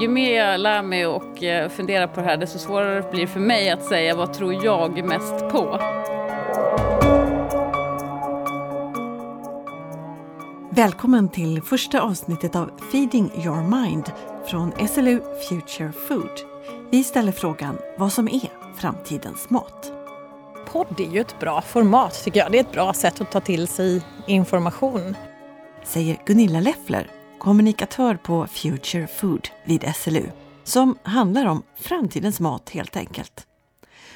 Ju mer jag lär mig och eh, funderar på det här desto svårare blir det för mig att säga vad tror jag mest på. Välkommen till första avsnittet av Feeding your mind från SLU Future Food. Vi ställer frågan vad som är framtidens mat. Podd är ju ett bra format tycker jag. Det är ett bra sätt att ta till sig information. Säger Gunilla Leffler, kommunikatör på Future Food vid SLU, som handlar om framtidens mat helt enkelt.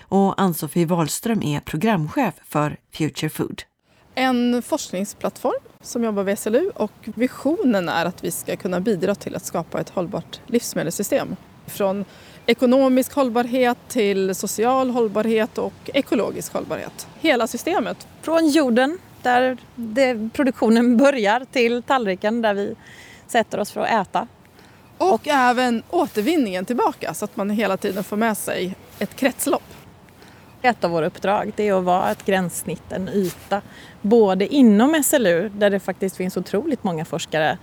Och Ann-Sofie Wahlström är programchef för Future Food. En forskningsplattform som jobbar vid SLU och visionen är att vi ska kunna bidra till att skapa ett hållbart livsmedelssystem. Från ekonomisk hållbarhet till social hållbarhet och ekologisk hållbarhet. Hela systemet. Från jorden, där det, produktionen börjar, till tallriken där vi sätter oss för att äta. Och, och även återvinningen tillbaka så att man hela tiden får med sig ett kretslopp. Ett av våra uppdrag det är att vara ett gränssnitt, en yta, både inom SLU där det faktiskt finns otroligt många forskare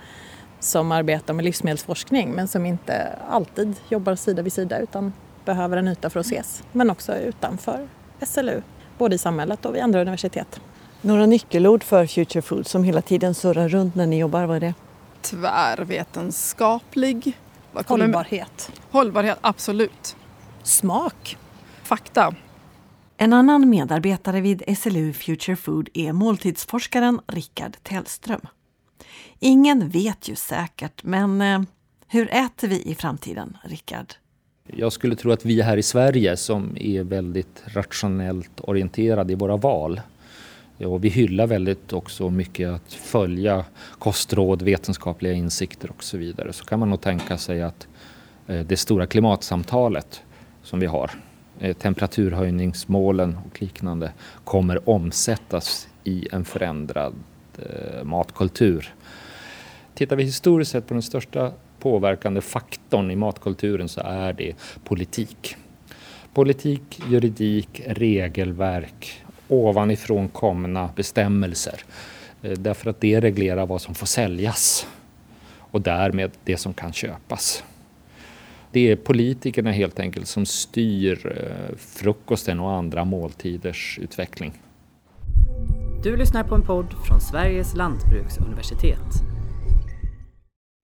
som arbetar med livsmedelsforskning men som inte alltid jobbar sida vid sida utan behöver en yta för att ses. Men också utanför SLU, både i samhället och vid andra universitet. Några nyckelord för Future Food som hela tiden surrar runt när ni jobbar, vad är det? Tvärvetenskaplig. Hållbarhet. Hållbarhet, absolut. Smak. Fakta. En annan medarbetare vid SLU Future Food är måltidsforskaren Rickard Tellström. Ingen vet ju säkert, men eh, hur äter vi i framtiden, Rickard? Jag skulle tro att vi här i Sverige som är väldigt rationellt orienterade i våra val och vi hyllar väldigt också mycket att följa kostråd, vetenskapliga insikter och så vidare. Så kan man nog tänka sig att eh, det stora klimatsamtalet som vi har, eh, temperaturhöjningsmålen och liknande, kommer omsättas i en förändrad eh, matkultur Tittar vi historiskt sett på den största påverkande faktorn i matkulturen så är det politik. Politik, juridik, regelverk, ovanifrån komna bestämmelser. Eh, därför att det reglerar vad som får säljas och därmed det som kan köpas. Det är politikerna helt enkelt som styr eh, frukosten och andra måltiders utveckling. Du lyssnar på en podd från Sveriges lantbruksuniversitet.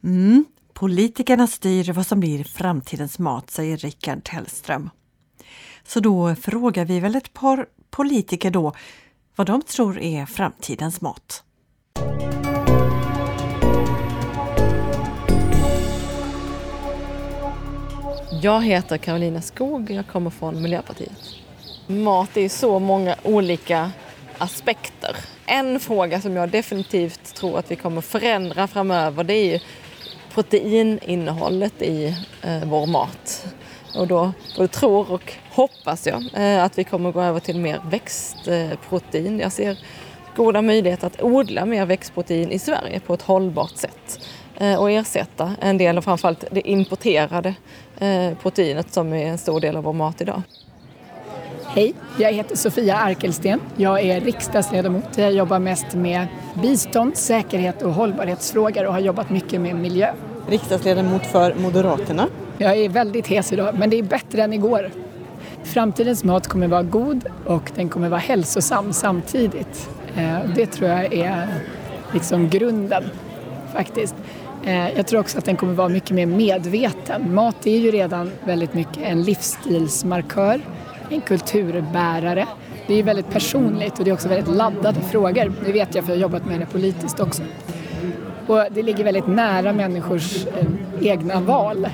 Mm, politikerna styr vad som blir framtidens mat, säger Rickard Tellström. Så då frågar vi väl ett par politiker då vad de tror är framtidens mat. Jag heter Karolina Skog och jag kommer från Miljöpartiet. Mat är så många olika aspekter. En fråga som jag definitivt tror att vi kommer förändra framöver det är ju proteininnehållet i eh, vår mat. Och då både tror och hoppas jag eh, att vi kommer gå över till mer växtprotein. Jag ser goda möjligheter att odla mer växtprotein i Sverige på ett hållbart sätt eh, och ersätta en del av framförallt det importerade eh, proteinet som är en stor del av vår mat idag. Hej, jag heter Sofia Arkelsten. Jag är riksdagsledamot. Jag jobbar mest med bistånd, säkerhet och hållbarhetsfrågor och har jobbat mycket med miljö. Riksdagsledamot för Moderaterna. Jag är väldigt hes idag, men det är bättre än igår. Framtidens mat kommer vara god och den kommer vara hälsosam samtidigt. Eh, det tror jag är liksom grunden faktiskt. Eh, jag tror också att den kommer vara mycket mer medveten. Mat är ju redan väldigt mycket en livsstilsmarkör en kulturbärare. Det är väldigt personligt och det är också väldigt laddade frågor. Det vet jag för jag har jobbat med det politiskt också. Och det ligger väldigt nära människors eh, egna val.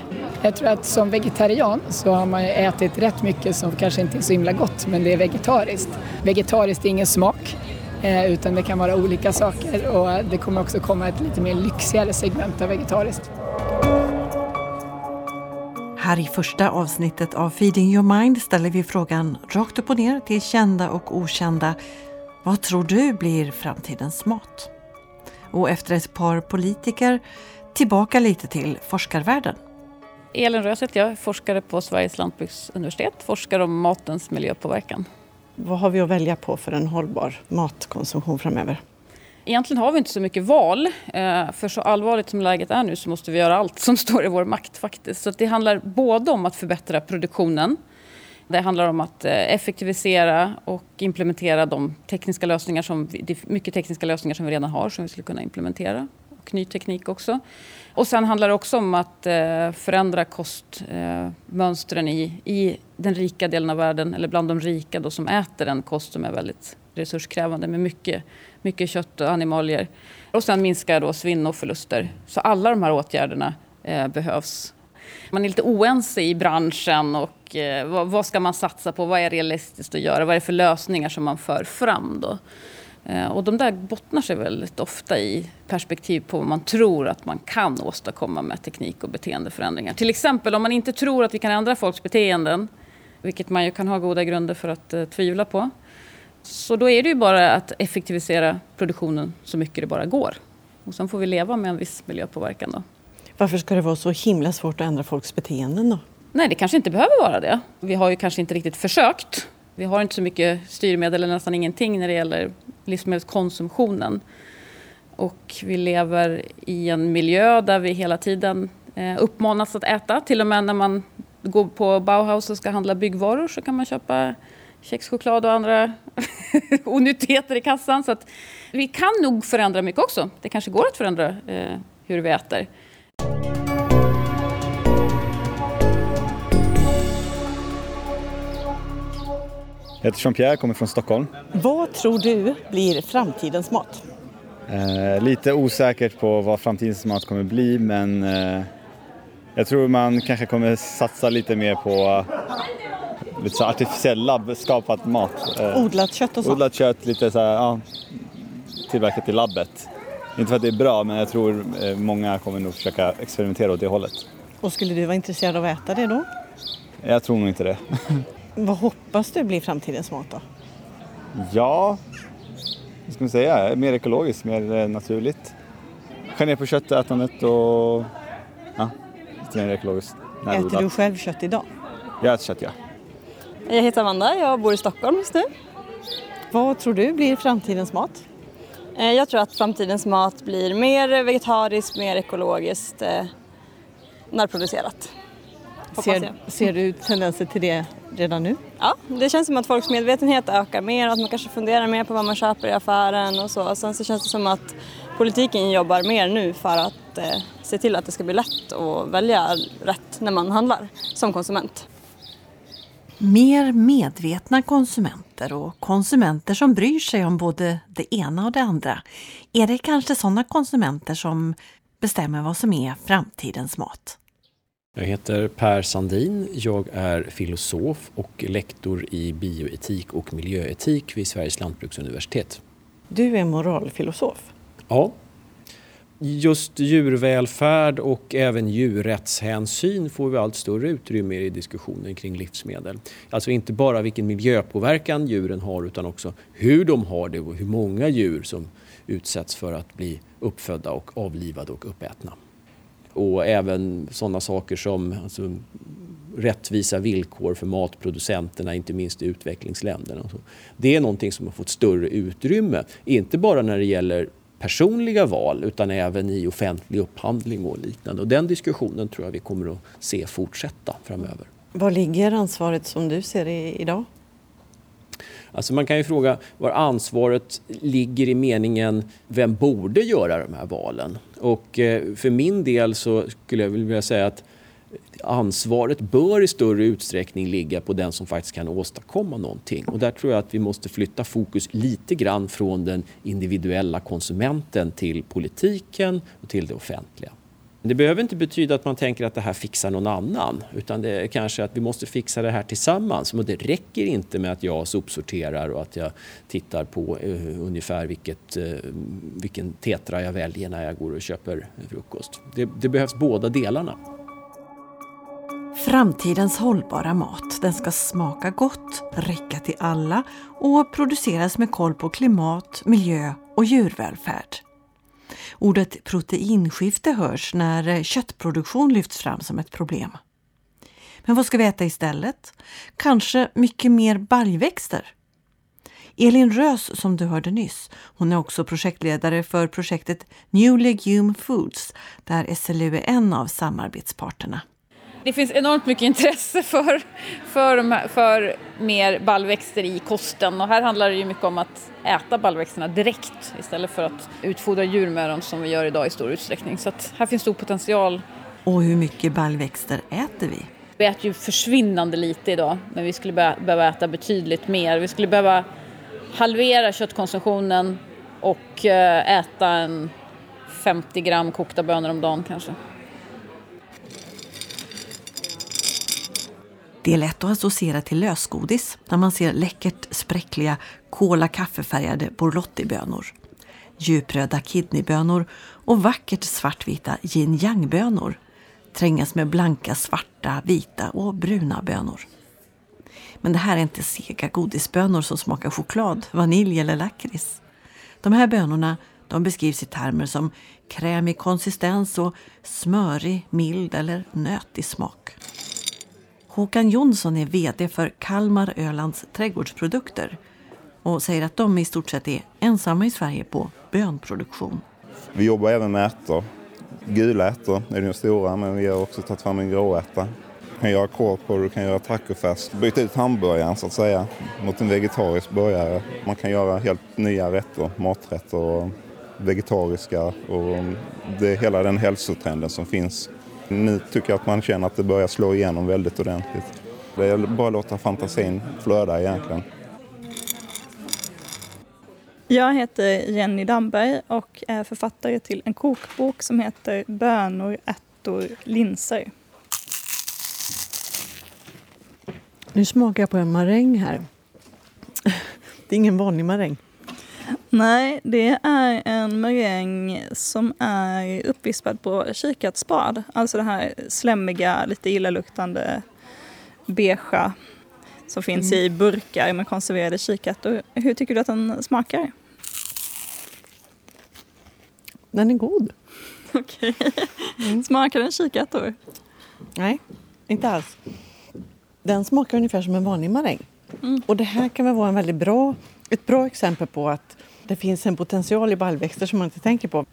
Jag tror att som vegetarian så har man ju ätit rätt mycket som kanske inte är så himla gott men det är vegetariskt. Vegetariskt är ingen smak eh, utan det kan vara olika saker och det kommer också komma ett lite mer lyxigare segment av vegetariskt. Här i första avsnittet av Feeding your mind ställer vi frågan rakt upp och ner till kända och okända. Vad tror du blir framtidens mat? Och efter ett par politiker tillbaka lite till forskarvärlden. Elin Röset, jag är forskare på Sveriges lantbruksuniversitet, forskar om matens miljöpåverkan. Vad har vi att välja på för en hållbar matkonsumtion framöver? Egentligen har vi inte så mycket val. Eh, för så allvarligt som läget är nu så måste vi göra allt som står i vår makt faktiskt. Så det handlar både om att förbättra produktionen. Det handlar om att eh, effektivisera och implementera de tekniska lösningar som vi, mycket tekniska lösningar som vi redan har som vi skulle kunna implementera. Och ny teknik också. Och sen handlar det också om att eh, förändra kostmönstren eh, i, i den rika delen av världen, eller bland de rika då, som äter en kost som är väldigt resurskrävande med mycket, mycket kött och animalier. Och sen minska då svinn och förluster. Så alla de här åtgärderna eh, behövs. Man är lite oense i branschen och eh, vad, vad, ska man satsa på? Vad är realistiskt att göra? Vad är det för lösningar som man för fram då? Eh, och de där bottnar sig väldigt ofta i perspektiv på vad man tror att man kan åstadkomma med teknik och beteendeförändringar. Till exempel om man inte tror att vi kan ändra folks beteenden, vilket man ju kan ha goda grunder för att uh, tvivla på. Så då är det ju bara att effektivisera produktionen så mycket det bara går. Och sen får vi leva med en viss miljöpåverkan då. Varför ska det vara så himla svårt att ändra folks beteenden då? Nej, det kanske inte behöver vara det. Vi har ju kanske inte riktigt försökt. Vi har inte så mycket styrmedel, eller nästan ingenting, när det gäller livsmedelskonsumtionen. Och vi lever i en miljö där vi hela tiden eh, uppmanas att äta. Till och med när man går på Bauhaus och ska handla byggvaror så kan man köpa kexchoklad och andra onyttigheter i kassan. Så att vi kan nog förändra mycket också. Det kanske går att förändra eh, hur vi äter. Jag heter Jean-Pierre, kommer från Stockholm. Vad tror du blir framtidens mat? Eh, lite osäkert på vad framtidens mat kommer bli men eh, jag tror man kanske kommer satsa lite mer på lite så artificiell labbskapad mat. Eh, odlat kött och så? Odlat kött, lite så här, ja, tillverkat i labbet. Inte för att det är bra men jag tror eh, många kommer nog försöka experimentera åt det hållet. Och skulle du vara intresserad av att äta det då? Jag tror nog inte det. Vad hoppas du blir framtidens mat då? Ja, vad ska man säga? Mer ekologiskt, mer eh, naturligt. Skär ner på köttätandet och ja, lite mer ekologiskt. Äter du själv kött idag? Jag äter kött, ja. Jag heter Amanda, jag bor i Stockholm just nu. Vad tror du blir framtidens mat? Eh, jag tror att framtidens mat blir mer vegetariskt, mer ekologiskt eh, närproducerat. Ser, ser, du tendenser till det redan nu? Ja, det känns som att folks medvetenhet ökar mer, att man kanske funderar mer på vad man köper i affären och så. Sen så känns det som att politiken jobbar mer nu för att eh, se till att det ska bli lätt att välja rätt när man handlar som konsument. Mer medvetna konsumenter och konsumenter som bryr sig om både det ena och det andra. Är det kanske sådana konsumenter som bestämmer vad som är framtidens mat? Jag heter Per Sandin. Jag är filosof och lektor i bioetik och miljöetik vid Sveriges lantbruksuniversitet. Du är moralfilosof? Ja. Just djurvälfärd och även djurrättshänsyn får vi allt större utrymme i diskussionen kring livsmedel. Alltså inte bara vilken miljöpåverkan djuren har utan också hur de har det och hur många djur som utsätts för att bli uppfödda och avlivade och uppätna och även sådana saker som alltså, rättvisa villkor för matproducenterna, inte minst i utvecklingsländerna. Det är någonting som har fått större utrymme, inte bara när det gäller personliga val utan även i offentlig upphandling och liknande. Och den diskussionen tror jag vi kommer att se fortsätta framöver. Var ligger ansvaret som du ser det idag? Alltså man kan ju fråga var ansvaret ligger i meningen vem borde göra de här valen? Och eh, för min del så skulle jag vilja säga att ansvaret bör i större utsträckning ligga på den som faktiskt kan åstadkomma någonting. Och där tror jag att vi måste flytta fokus lite grann från den individuella konsumenten till politiken och till det offentliga. Det behöver inte betyda att man tänker att det här fixar någon annan utan det är kanske att vi måste fixa det här tillsammans. Och det räcker inte med att jag sopsorterar och att jag tittar på uh, ungefär vilket, uh, vilken tetra jag väljer när jag går och köper frukost. Det, det behövs båda delarna. Framtidens hållbara mat, den ska smaka gott, räcka till alla och produceras med koll på klimat, miljö och djurvälfärd. Ordet proteinskifte hörs när köttproduktion lyfts fram som ett problem. Men vad ska vi äta istället? Kanske mycket mer baljväxter? Elin Rös som du hörde nyss, hon är också projektledare för projektet New Legume Foods där SLU är en av samarbetsparterna. Det finns enormt mycket intresse för, för, för mer baljväxter i kosten och här handlar det ju mycket om att äta baljväxterna direkt istället för att utfodra djur med dem som vi gör idag i stor utsträckning. Så här finns stor potential. Och hur mycket baljväxter äter vi? Vi äter ju försvinnande lite idag men vi skulle behöva äta betydligt mer. Vi skulle behöva halvera köttkonsumtionen och eh, äta en 50 gram kokta bönor om dagen kanske. Det är lätt att associera till lösgodis när man ser läckert spräckliga kola kaffefärgade borlottibönor, djupröda kidneybönor och vackert svartvita yin yang-bönor trängas med blanka, svarta, vita och bruna bönor. Men det här är inte sega godisbönor som smakar choklad, vanilj eller lakrits. De här bönorna de beskrivs i termer som krämig konsistens och smörig, mild eller nötig smak. Håkan Jonsson är VD för Kalmar Ölands trädgårdsprodukter och säger att de i stort sett är ensamma i Sverige på bönproduktion. Vi jobbar även med ärtor. Gula ärtor är de stora men vi har också tagit fram en gråärta. Du kan göra korv du kan göra tacofest. Byta ut hamburgaren så att säga mot en vegetarisk burgare. Man kan göra helt nya rätter, maträtter vegetariska och det är hela den hälsotrenden som finns nu tycker jag att man känner att det börjar slå igenom väldigt ordentligt. Det är bara att låta fantasin flöda egentligen. Jag heter Jenny Damberg och är författare till en kokbok som heter Bönor, ärtor, linser. Nu smakar jag på en maräng här. Det är ingen vanlig maräng. Nej, det är en maräng som är uppvispad på kikärtsspad. Alltså det här slemmiga, lite illaluktande beigea som finns mm. i burkar med konserverade kikärtor. Hur tycker du att den smakar? Den är god. Okej. Mm. Smakar den kikärtor? Nej, inte alls. Den smakar ungefär som en vanlig maräng. Mm. Och det här kan väl vara en väldigt bra, ett bra exempel på att det finns en potential i baljväxter som man inte tänker på.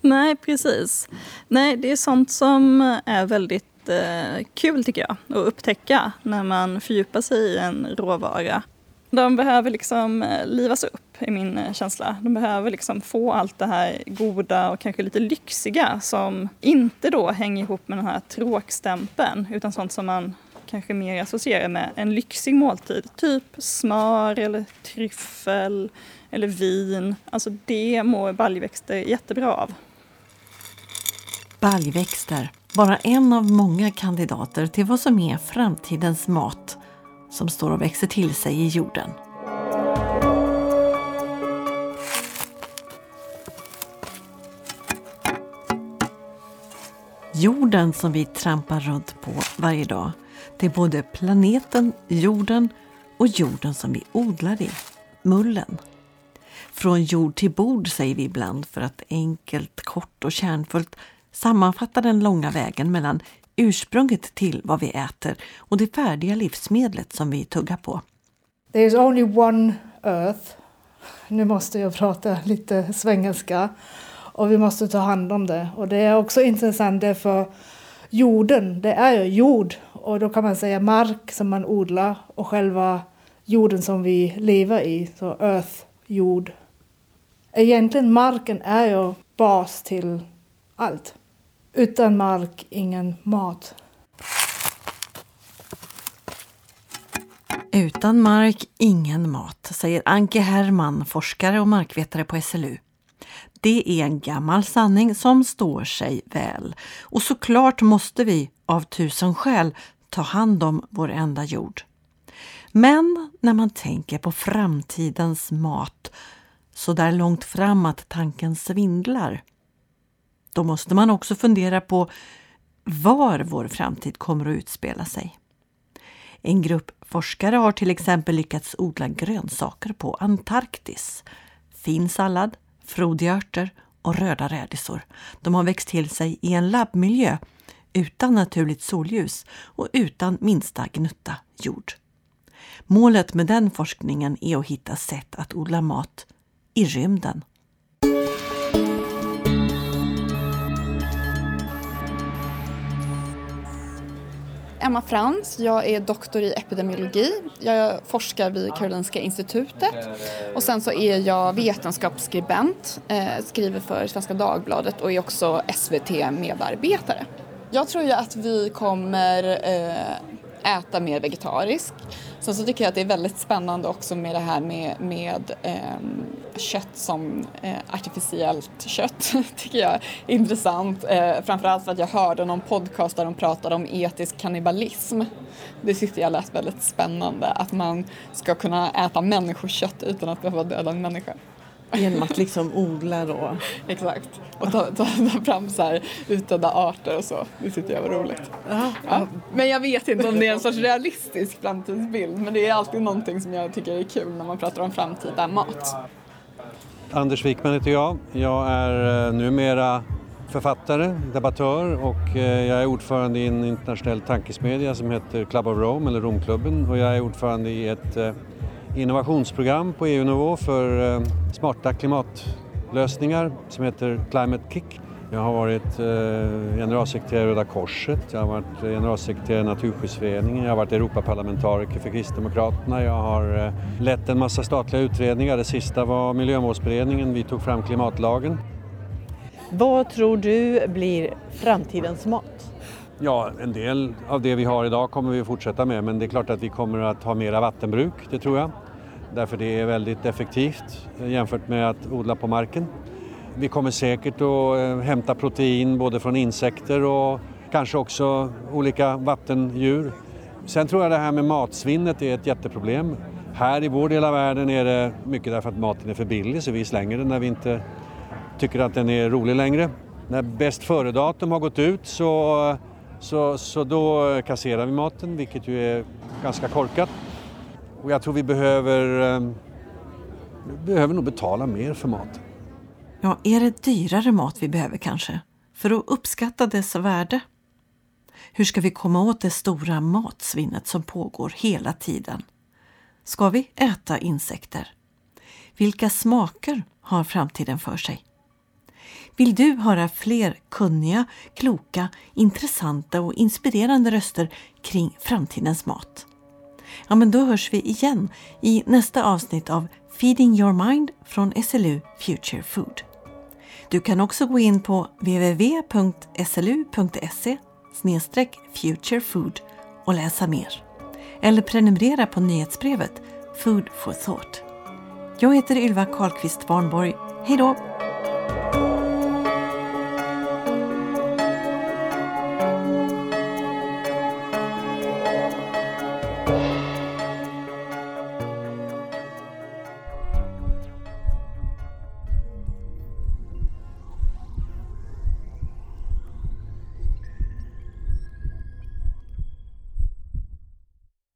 Nej, precis. Nej, det är sånt som är väldigt eh, kul tycker jag att upptäcka när man fördjupar sig i en råvara. De behöver liksom eh, livas upp, i min eh, känsla. De behöver liksom få allt det här goda och kanske lite lyxiga som inte då hänger ihop med den här tråkstämpeln utan sånt som man kanske mer associerar med en lyxig måltid. Typ smör eller tryffel eller vin. Alltså det mår baljväxter jättebra av. Baljväxter, bara en av många kandidater till vad som är framtidens mat som står och växer till sig i jorden. Jorden som vi trampar runt på varje dag, det är både planeten, jorden och jorden som vi odlar i, mullen. Från jord till bord säger vi ibland för att enkelt, kort och kärnfullt sammanfatta den långa vägen mellan ursprunget till vad vi äter och det färdiga livsmedlet som vi tuggar på. There's only one earth. Nu måste jag prata lite svengelska. Och vi måste ta hand om det. Och det är också intressant för jorden, det är ju jord. Och då kan man säga mark som man odlar och själva jorden som vi lever i, så earth, jord. Egentligen marken är ju bas till allt. Utan mark, ingen mat. Utan mark, ingen mat, säger Anke Herrman, forskare och markvetare på SLU. Det är en gammal sanning som står sig väl. Och såklart måste vi, av tusen skäl, ta hand om vår enda jord. Men när man tänker på framtidens mat så där långt fram att tanken svindlar. Då måste man också fundera på var vår framtid kommer att utspela sig. En grupp forskare har till exempel lyckats odla grönsaker på Antarktis. Fin sallad, frodiga örter och röda rädisor. De har växt till sig i en labbmiljö utan naturligt solljus och utan minsta gnutta jord. Målet med den forskningen är att hitta sätt att odla mat i rymden. Emma Frans, jag är doktor i epidemiologi. Jag forskar vid Karolinska institutet och sen så är jag vetenskapsskribent, eh, skriver för Svenska Dagbladet och är också SVT-medarbetare. Jag tror ju att vi kommer eh, äta mer vegetariskt. Sen så tycker jag att det är väldigt spännande också med det här med, med eh, kött som eh, artificiellt kött. tycker jag är intressant. Eh, framförallt för att jag hörde någon podcast där de pratade om etisk kannibalism. Det tyckte jag lät väldigt spännande, att man ska kunna äta människokött utan att behöva döda en människa. Genom att liksom odla då? Exakt. Och ta, ta, ta fram så här utdöda arter och så. Det tyckte jag var roligt. Ja. Men jag vet inte om det är en sorts realistisk framtidsbild. Men det är alltid någonting som jag tycker är kul när man pratar om framtida mat. Anders Wikman heter jag. Jag är eh, numera författare, debattör och eh, jag är ordförande i en internationell tankesmedja som heter Club of Rome eller Romklubben och jag är ordförande i ett eh, innovationsprogram på EU-nivå för eh, smarta klimatlösningar som heter Climate Kick. Jag har varit eh, generalsekreterare i Röda Korset, jag har varit eh, generalsekreterare i Naturskyddsföreningen, jag har varit Europaparlamentariker för Kristdemokraterna, jag har lett en massa statliga utredningar. Det sista var Miljömålsberedningen, vi tog fram klimatlagen. Vad tror du blir framtidens mat? Ja, en del av det vi har idag kommer vi att fortsätta med men det är klart att vi kommer att ha mera vattenbruk, det tror jag. Därför det är väldigt effektivt eh, jämfört med att odla på marken. Vi kommer säkert att eh, hämta protein både från insekter och kanske också olika vattendjur. Sen tror jag det här med matsvinnet är ett jätteproblem. Här i vår del av världen är det mycket därför att maten är för billig så vi slänger den när vi inte tycker att den är rolig längre. När bäst före-datum har gått ut så, så, så då eh, kasserar vi maten vilket ju är ganska korkat. Och jag tror vi behöver, ehm, vi behöver nog betala mer för maten. Ja, är det dyrare mat vi behöver kanske? För att uppskatta dess värde? Hur ska vi komma åt det stora matsvinnet som pågår hela tiden? Ska vi äta insekter? Vilka smaker har framtiden för sig? Vill du höra fler kunniga, kloka, intressanta och inspirerande röster kring framtidens mat? Ja, men då hörs vi igen i nästa avsnitt av Feeding your mind från SLU Future Food. Du kan också gå in på www.slu.se futurefood och läsa mer. Eller prenumerera på nyhetsbrevet Food for Thought. Jag heter Ylva Karlqvist Warnborg. Hej då!